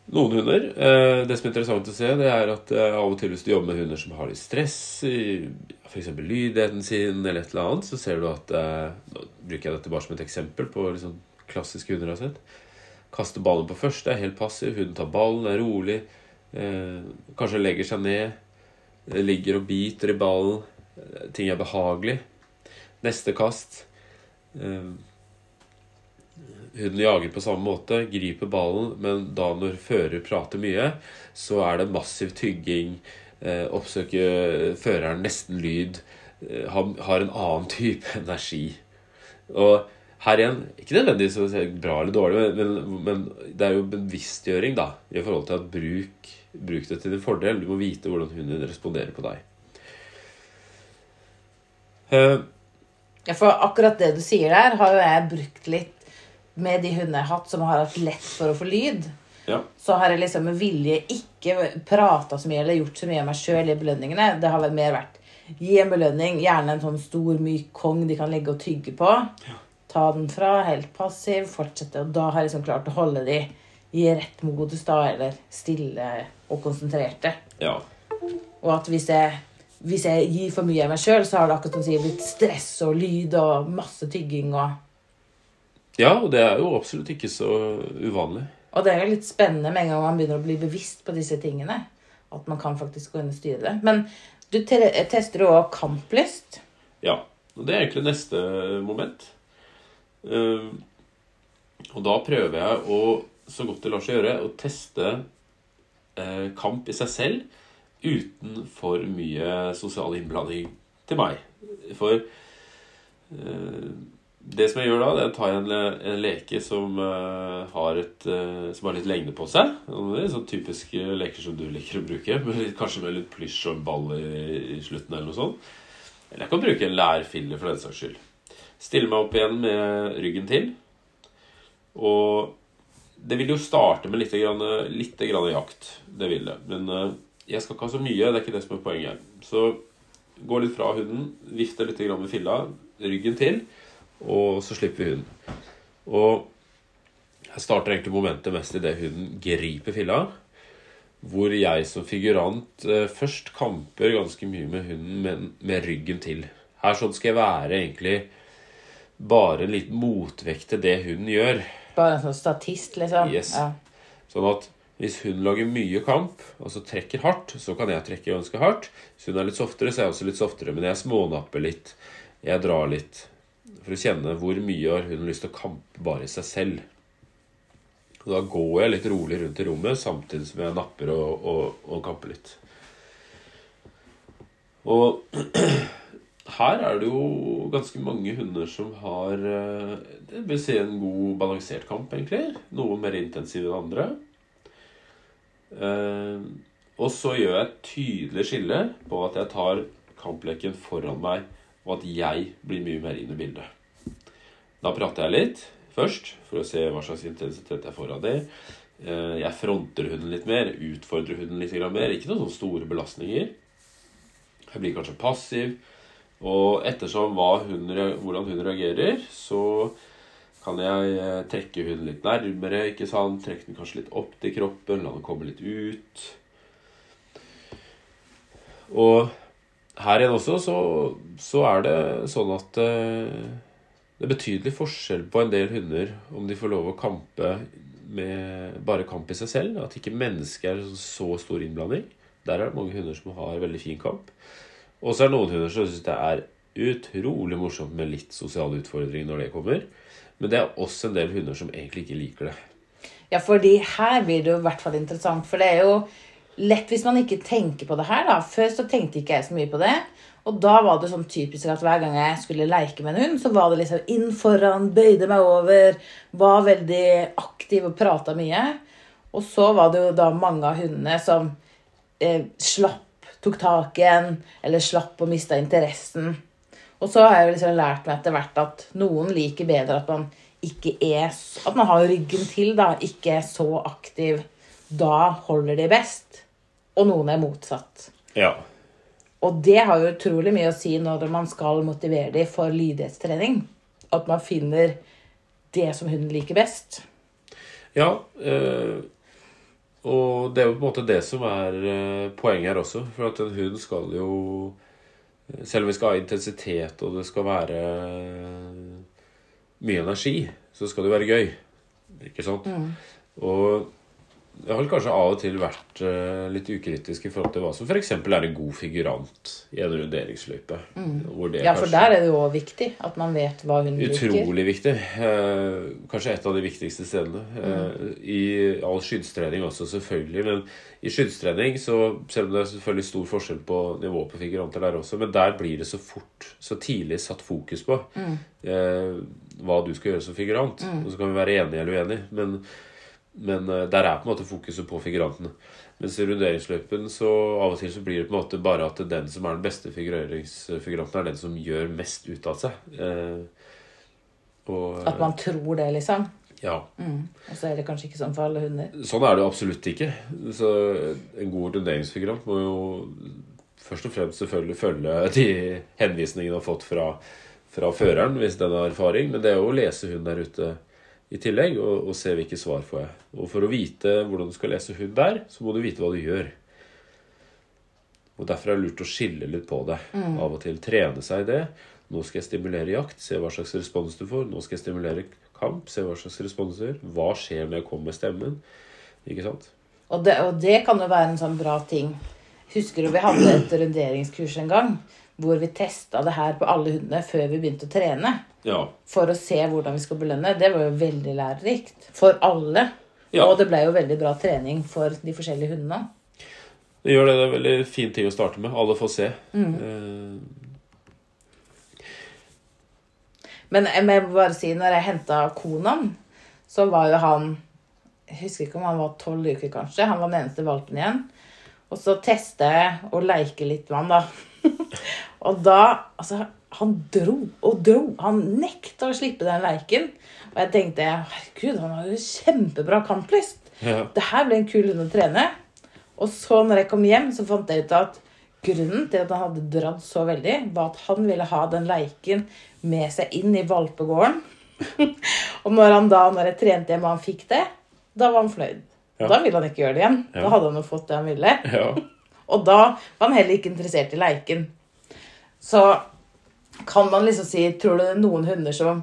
Noen hunder eh, Det som er interessant å se, det er at eh, av og til hvis du jobber med hunder som har litt stress, f.eks. lydigheten sin eller et eller annet, så ser du at eh, Nå bruker jeg dette bare som et eksempel på liksom klassiske hunder jeg har sett. Kaster ballen på første, er helt passiv. Hunden tar ballen, er rolig. Kanskje legger seg ned. Ligger og biter i ballen. Eh, Ting er behagelig. Neste kast. Hun jager på samme måte, griper ballen, men da når fører prater mye, så er det massiv tygging. Eh, oppsøker føreren nesten lyd. Eh, har, en annen type energi. Og her igjen, ikke nødvendigvis bra eller dårlig, men, men det er jo bevisstgjøring da, i forhold til at bruk, bruk det til din fordel. Du må vite hvordan hunden responderer på deg. Eh, ja, for akkurat det du sier der, har jo jeg brukt litt med de hundene jeg har hatt som har hatt lett for å få lyd. ja. Så har jeg liksom med vilje ikke prata så mye eller gjort så mye av meg sjøl i belønningene. Det har mer vært gi en belønning, gjerne en sånn stor, myk kong de kan legge og tygge på. Ta den fra, helt passiv, fortsette. Og da har jeg liksom klart å holde de i rett modus, da, eller stille og konsentrerte. ja. Og at hvis jeg, hvis jeg gir for mye av meg sjøl, så har det akkurat som sier blitt stress og lyd og masse tygging og Ja, og det er jo absolutt ikke så uvanlig. Og det er jo litt spennende med en gang man begynner å bli bevisst på disse tingene. At man kan faktisk gå inn og styre det. Men du te tester jo òg kamplyst. Ja, og det er egentlig neste moment. Uh, og da prøver jeg å, så godt det lar seg gjøre, å teste uh, kamp i seg selv uten for mye sosial innblanding til meg. For uh, det som jeg gjør da, det er å ta en, en leke som, uh, har et, uh, som har litt lengde på seg. Sånn typiske leker som du liker å bruke, litt, kanskje med litt plysj og en ball i, i slutten eller noe sånt. Eller jeg kan bruke en lærfille for den saks skyld. Stille meg opp igjen med ryggen til. Og det vil jo starte med litt, grann, litt grann jakt. Det vil det. Men jeg skal ikke ha så mye. Det er ikke det som er poenget. Så gå litt fra hunden, vifte litt med filla, ryggen til, og så slipper vi hunden. Og jeg starter egentlig momentet mest idet hunden griper filla. Hvor jeg som figurant eh, først kamper ganske mye med hunden, men med ryggen til. Her sånn skal jeg være egentlig bare en liten motvekt til det hunden gjør. Bare en sånn statist, liksom. Yes. Ja. Sånn at hvis hun lager mye kamp, altså trekker hardt, så kan jeg trekke ganske hardt. Hvis hun er litt softere, så er jeg også litt softere. Men jeg smånapper litt. Jeg drar litt. For å kjenne hvor mye har hun lyst til å kampe bare i seg selv. Og da går jeg litt rolig rundt i rommet samtidig som jeg napper og, og, og kamper litt. Og her er det jo ganske mange hunder som har eh, Det vil si en god balansert kamp, egentlig. Noe mer intensiv enn andre. Eh, og så gjør jeg et tydelig skille på at jeg tar kampleken foran meg, og at jeg blir mye mer inn i bildet. Da prater jeg litt først, for å se hva slags intensitet jeg får av det. Eh, Jeg fronter hunden litt mer, utfordrer hunden litt mer. Ikke noen sånne store belastninger. Jeg blir kanskje passiv. Og ettersom hun, hvordan hun reagerer, så kan jeg eh, trekke hunden litt nærmere. ikke sant? Trekke den kanskje litt opp til kroppen, la den komme litt ut. Og her igjen også så, så er det sånn at eh, det er betydelig forskjell på en del hunder om de får lov å kampe med bare kamp i seg selv. At ikke mennesket er så stor innblanding. Der er det mange hunder som har veldig fin kamp. Og så er det noen hunder som syns det er utrolig morsomt med litt sosial utfordring når det kommer. Men det er også en del hunder som egentlig ikke liker det. Ja, fordi her blir det jo i hvert fall interessant. For det er jo lett hvis man ikke tenker på det her, da. Før så tenkte ikke jeg så mye på det. Og da var det sånn typisk at hver gang jeg skulle leke med en hund, så var det liksom inn foran, bøyde meg over, var veldig aktiv og prata mye. Og så var det jo da mange av hundene som eh, slapp, tok tak igjen, eller slapp og mista interessen. Og så har jeg jo liksom lært meg etter hvert at noen liker bedre at man ikke er At man har ryggen til, da. Ikke er så aktiv. Da holder de best. Og noen er motsatt. Ja. Og det har jo utrolig mye å si når man skal motivere dem for lydighetstrening. At man finner det som hunden liker best. Ja, Øh, og det er jo på en måte det som er eh, poenget her også. For at en hund skal jo Selv om vi skal ha intensitet, og det skal være eh, mye energi, så skal det jo være gøy. Ikke sant? Og jeg har vel kanskje av og til vært eh, litt ukritisk i forhold til hva som f.eks. er en god figurant i en runderingsløype. Hvor det Ja, for der er det jo viktig at man vet hva hun utrolig bruker. Utrolig viktig. Eh, kanskje et av de viktigste stedene. Mm. I all skyddstrening også, selvfølgelig. Men i skyddstrening, så, selv om det er selvfølgelig stor forskjell på nivået på figuranter der også, men der blir det så fort, så tidlig satt fokus på mm. hva du skal gjøre som figurant. Og så kan vi være enige eller uenige, men, men eh, der er på en måte fokuset på figurantene. Mens i runderingsløypen så av og til så blir det på en måte bare at den som er den beste figureringsfiguranten, er den som gjør mest ut av seg. Eh, og, At man tror det, liksom. ja. Og så er det kanskje ikke sånn for alle hunder. Sånn er det absolutt ikke. Så en god runderingsfigurant må jo først og fremst selvfølgelig følge de henvisningene han har fått fra, fra føreren, hvis den har erfaring. Men det er jo å lese hund der ute i tillegg, og, og se hvilke svar får jeg. Og for å vite hvordan du skal lese hund der, så må du vite hva du gjør. Og Derfor er det lurt å skille litt på det. Av og til trene seg i det. Nå skal jeg stimulere jakt, se hva slags respons du får. Nå skal jeg stimulere kamp, se hva slags respons du gjør. Hva skjer når jeg kommer med stemmen? Ikke sant? Og det, og det kan jo være en sånn bra ting. Husker du vi hadde et runderingskurs en gang hvor vi testa det her på alle hundene før vi begynte å trene? Ja. For å se hvordan vi skal belønne. Det var jo veldig lærerikt for alle. Ja. Og det ble jo veldig bra trening for de forskjellige hundene. Det gjør det. Det er en veldig fin ting å starte med. Alle får se. Eh, Men jeg må bare si, når jeg henta Konan, så var jo han Jeg husker ikke om han var tolv uker, kanskje. Han var den eneste valpen igjen. Og så teste jeg å leke litt med han, da. og da Altså, han dro og dro. Han nekta å slippe den leiken. Og jeg tenkte herregud, han har jo kjempebra kamplyst. ja. Det her ble en kul hund å trene. Og så når jeg kom hjem, så fant jeg ut at grunnen til at han hadde dratt så veldig, var at han ville ha den leiken med seg inn i valpegården. og når han da, når jeg trente hjem og han fikk det, da var han fløyd. Ja. Da ville han ikke gjøre det igjen. Ja. Da hadde han jo fått det han ville. ja. Og da var han heller ikke interessert i leiken. Så kan man liksom si Tror du det er noen hunder som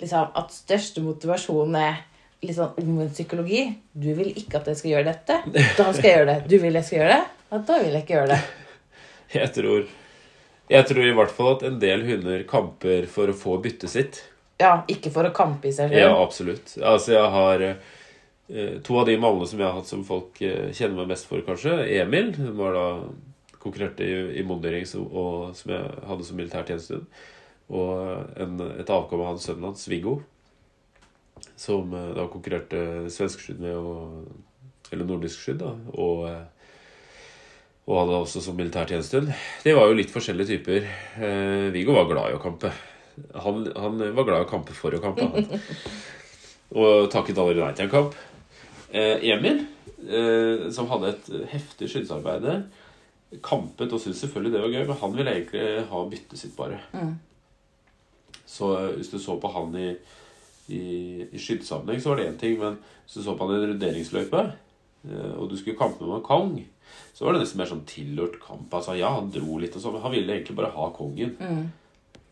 liksom At største motivasjonen er litt sånn omvendt psykologi? Du vil ikke at jeg skal gjøre dette. Da skal jeg gjøre det. Du vil jeg skal gjøre det? Ja, da vil jeg ikke gjøre det. Jeg tror Jeg tror i hvert fall at en del hunder kamper for å få byttet sitt. Ja, ikke for å kampe i seg Ja, absolutt. Altså, jeg har to av de mallene som jeg har hatt som folk eh, kjenner meg mest for, kanskje. Emil, som var da konkurrerte i, i Mondering, som, og, som jeg hadde som militærtjenestehund. Og en, et avkom av hans sønnen hans, Viggo, som eh, da konkurrerte svensk skydd med, og, eller nordisk skydd, da, og eh, og hadde også som militærtjenestehund. De var jo litt forskjellige typer. Eh, Viggo var glad i å kampe. Han, han var glad i å kampe for å kampe. Han. Og takket aldri nei til en kamp. Eh, Emil, eh, som hadde et heftig skyddsarbeide, kampet og syntes selvfølgelig det var gøy, men han ville egentlig ha byttet sitt, bare. Så eh, hvis du så på han i, i, i skyddsammenheng, så var det én ting, men hvis du så på han i en runderingsløype, og du skulle kampe med Kong, så var det nesten mer sånn tilhørt kamp. Altså, ja, han dro litt og sånn, men han ville egentlig bare ha kongen.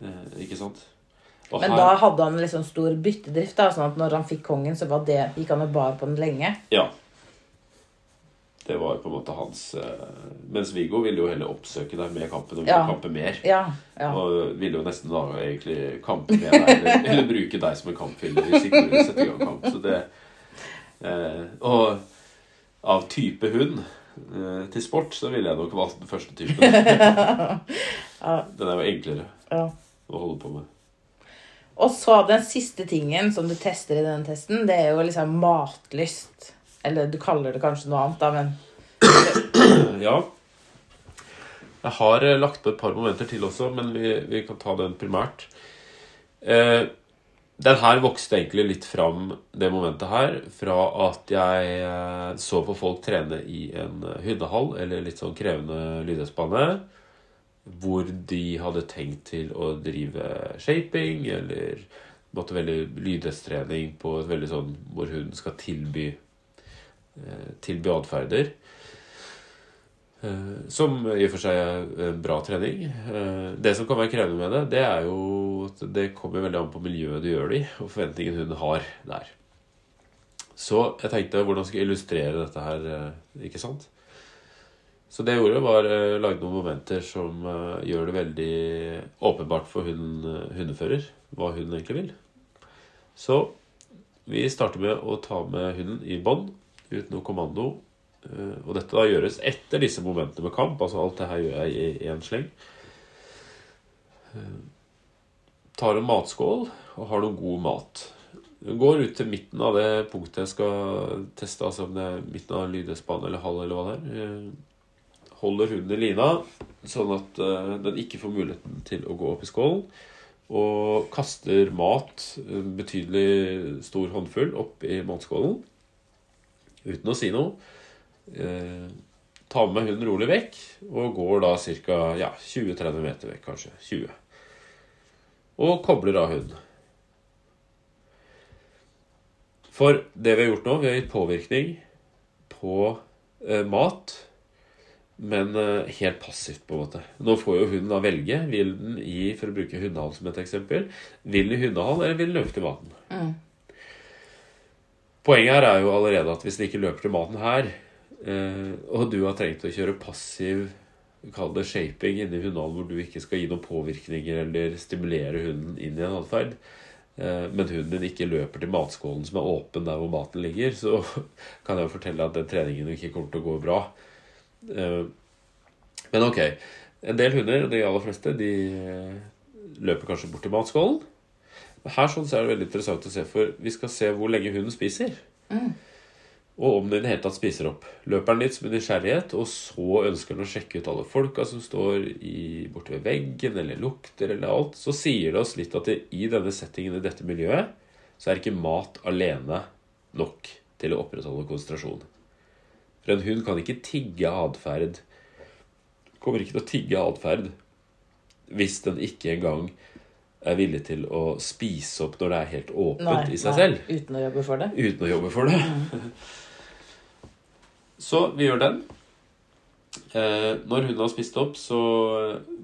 Eh, ikke sant? Og Men her- da hadde han liksom stor byttedrift. da, sånn at når han fikk kongen, så var det, gikk han og bar på den lenge. Ja. Det var på en måte hans eh, Mens Viggo ville jo heller oppsøke deg med kampen og Ja. kampe mer. Ja, ja. Og ville jo nesten da egentlig kampe med deg, eller, eller bruke deg som en kampfiller hvis ikke du ville sette i gang kamp. Så det, eh, og av type hund eh, til sport, så ville jeg nok valgt den første typen. Den er jo enklere Ja. å holde på med. Og så den siste tingen som du tester i denne testen, det er jo liksom matlyst. Eller du kaller det kanskje noe annet, da, men Ja. Jeg har eh, lagt på et par momenter til også, men vi, vi kan ta den primært. Eh, den her vokste egentlig litt fram, det momentet her, fra at jeg eh, så på folk trene i en eh, eller litt sånn krevende lydhetsbane, hvor de hadde tenkt til å drive shaping, eller måtte veldig lydhetstrening på et veldig sånn hvor hun skal tilby eh, tilby atferder. Eh, Som i og for seg er bra trening. Eh, Det som kan være krevende med det, det er jo at det kommer veldig an på miljøet du gjør det i, og forventningen hun har der. Så jeg tenkte hvordan skal jeg illustrere dette her, ikke sant? Så det jeg gjorde, var å lage noen momenter som eh, gjør det veldig åpenbart for hun, eh, hundefører hva hun egentlig vil. Så vi starter med å ta med hunden i bånd, uten noe kommando, Eh, Og dette da gjøres etter disse momentene med kamp. Altså alt det her gjør jeg i én sleng. Eh, Tar en matskål og har noe god mat. Går ut til midten av det punktet jeg skal teste, altså om det er midten av lydespann eller halv eller hva det er. Eh, Holder hunden i lina, sånn at eh, den ikke får muligheten til å gå opp i skålen. Og kaster mat, en betydelig stor håndfull, opp i matskålen. Uten å si noe. Eh, tar med hunden rolig vekk, og går da ca. Ja, 20-30 meter vekk, kanskje. 20. Og kobler av hunden. For det vi har gjort nå, vi har gitt påvirkning på eh, mat, men eh, helt passivt, på en måte. Nå får jo hunden da velge. Vil den gi, for å bruke hundehall som et eksempel, vil den i hundehall, eller vil den løpe til maten? Poenget her er jo allerede at hvis den ikke løper til maten her, eh, og du har trengt å kjøre passiv Kall det shaping inni hundehallen hvor du ikke skal gi noen påvirkninger eller stimulere hunden inn i en atferd, eh, men hunden din ikke løper til matskålen som er åpen der hvor maten ligger, så kan jeg jo fortelle at den treningen ikke kommer til å gå bra. Eh, Men ok. En del hunder, de aller fleste, de eh, løper kanskje bort til matskålen. Her sånn så er det veldig interessant å se, for vi skal se hvor lenge hunden spiser. Og om den i det hele tatt spiser opp. Løper den litt som en nysgjerrighet, og så ønsker den å sjekke ut alle folka som står i, borte ved veggen, eller lukter, eller alt, så sier det oss litt at det, i denne settingen, i dette miljøet, så er ikke mat alene nok til å opprettholde konsentrasjon. For en hund kan ikke tigge atferd. Kommer ikke til å tigge atferd hvis den ikke engang er villig til å spise opp når det er helt åpent i seg selv. uten å jobbe for det. Uten å jobbe for det. Så vi gjør den. Eh, når hunden har spist opp, så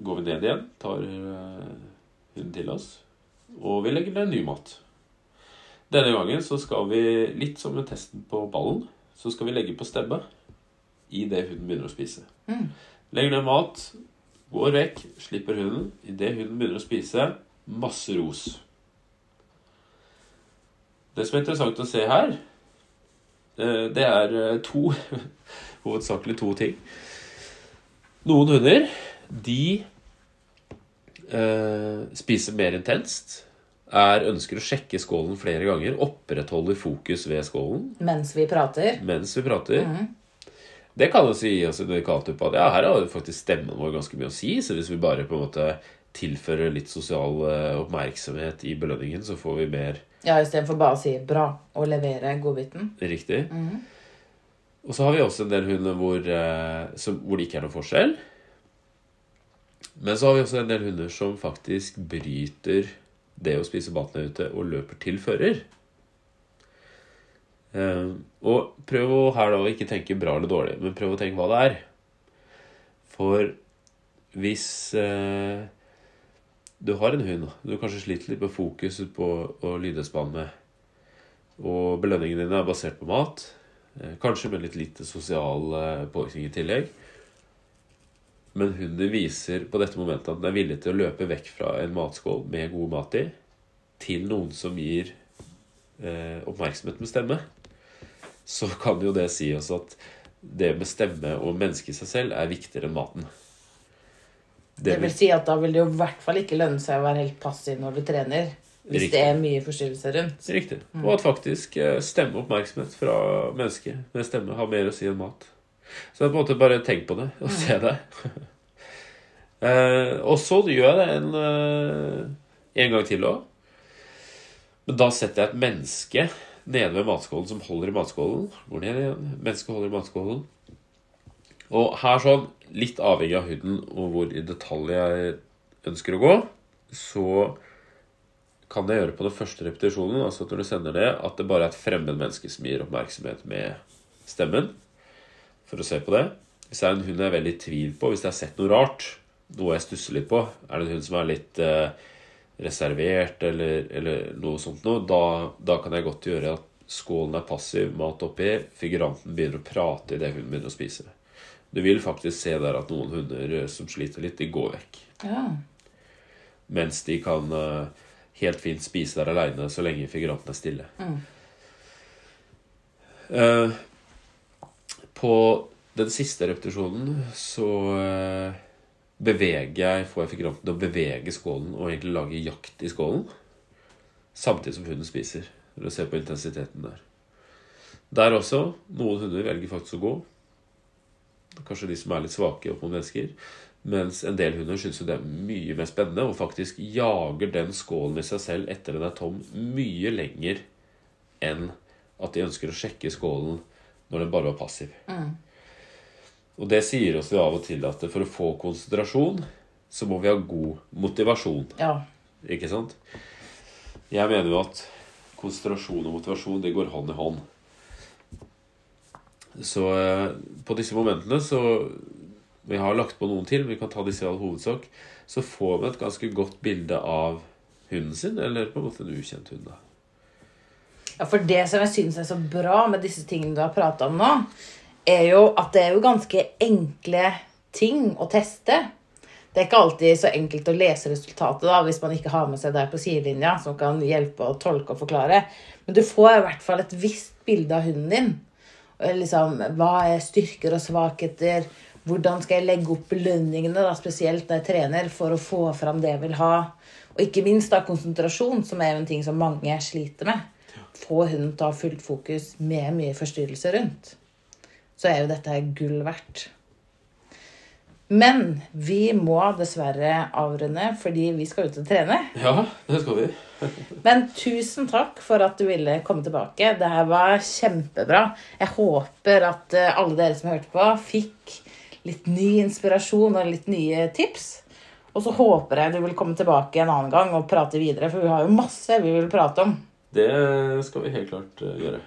går vi ned igjen. Tar eh, hunden til oss. Og vi legger ned ny mat. Denne gangen så skal vi, litt som med testen på ballen, så skal vi legge på stemme idet hunden begynner å spise. Legger ned mat, går vekk, slipper hunden. Idet hunden begynner å spise, masse ros. Det som er interessant å se her, eh, det er eh, to Hovedsakelig to ting. Noen hunder, de eh, spiser mer intenst. Er, ønsker å sjekke skålen flere ganger. Opprettholder fokus ved skålen Mens vi prater. mens vi prater. Det kan jo si oss en indikator på at ja, her har faktisk stemmen vår ganske mye å si. Så hvis vi bare på en måte tilfører litt sosial eh, oppmerksomhet i belønningen, så får vi mer Ja, istedenfor bare å si 'bra' og levere godbiten. riktig. Og så har vi også en del hunder hvor, eh, som, hvor det ikke er noen forskjell. Men så har vi også en del hunder som faktisk bryter det å spise maten ute og løper til fører. Eh, og prøv å her da ikke tenke bra eller dårlig, men prøv å tenke hva det er. For hvis eh, du har en hund, du kanskje sliter litt med fokuset på å og belønningene dine er basert på mat, eh, kanskje med litt lite sosial påvirkning i tillegg, men hunden viser på dette momentet at den er villig til å løpe vekk fra en matskål med god mat i, til noen som gir eh, oppmerksomhet med stemme, så kan jo det si oss at det med stemme og menneske i seg selv er viktigere enn maten. Det vil si at da vil det jo i hvert fall ikke lønne seg å være helt passiv når du trener. Hvis Riktig. det er mye forstyrrelser rundt. Riktig. Og at faktisk eh, stemme oppmerksomhet fra mennesket med stemme har mer å si enn mat. Så på en måte bare tenk på det og se det. eh, og så gjør jeg det en, eh, en gang til òg. Men da setter jeg et menneske nede ved matskålen som holder i matskålen. Går ned igjen. Mennesket holder i matskålen. Og her sånn, litt avhengig av huden og hvor i detalj jeg ønsker å gå, så kan jeg gjøre på den første repetisjonen, altså når du sender det, at det bare er et fremmed menneske som gir oppmerksomhet med stemmen, for å se på det. Hvis det er en hund jeg er veldig i tvil på, hvis jeg har sett noe rart, noe jeg stusser litt på, er det en hund som er litt eh, reservert eller, eller noe sånt noe, da, da kan jeg godt gjøre at skålen er passiv, mat oppi, figuranten begynner å prate idet hunden begynner å spise. Du vil faktisk se der at noen hunder eh, som sliter litt, de går vekk. Ja. Mens de kan eh, helt fint spise der aleine så lenge figuranten er stille. Eh, på den siste repetisjonen så eh, beveger jeg, får jeg figuranten til å bevege skålen og egentlig lage jakt i skålen. Samtidig som hunden spiser. Når du ser på intensiteten der. Der også. Noen hunder velger faktisk å gå. Kanskje de som er litt svake opp mot mennesker. Mens en del hunder syns det er mye mer spennende og faktisk jager den skålen i seg selv etter den er tom, mye lenger enn at de ønsker å sjekke skålen når den bare var passiv. Og det sier oss jo av og til at for å få konsentrasjon, så må vi ha god motivasjon. ja. Ikke sant? Jeg mener jo at konsentrasjon og motivasjon det går hånd i hånd. Så eh, på disse momentene så Vi har lagt på noen til, vi kan ta disse i all hovedsak. Så får vi et ganske godt bilde av hunden sin, eller på en måte en ukjent hund. da. Ja, for det som jeg syns er så bra med disse tingene du har prata om nå, er jo at det er jo ganske enkle ting å teste. Det er ikke alltid så enkelt å lese resultatet da, hvis man ikke har med seg deg på sidelinja som kan hjelpe å tolke og forklare. Men du får i hvert fall et visst bilde av hunden din. Liksom, hva er styrker og svakheter? Hvordan skal jeg legge opp belønningene, da, spesielt når jeg trener, for å få fram det jeg vil ha? Og ikke minst da konsentrasjon, som er jo en ting som mange sliter med. Få hunden til å ha fullt fokus med mye forstyrrelse rundt. Så er jo dette gull verdt. Men vi må dessverre avrunde fordi vi skal ut og trene. Ja, det skal vi. Men tusen takk for at du ville komme tilbake. Det her var kjempebra. Jeg håper at eh, alle dere som hørte på, fikk litt ny inspirasjon og litt nye tips. Og så håper jeg du vil komme tilbake en annen gang og prate videre, for vi har jo masse vi vil prate om. Det skal vi helt klart eh, gjøre.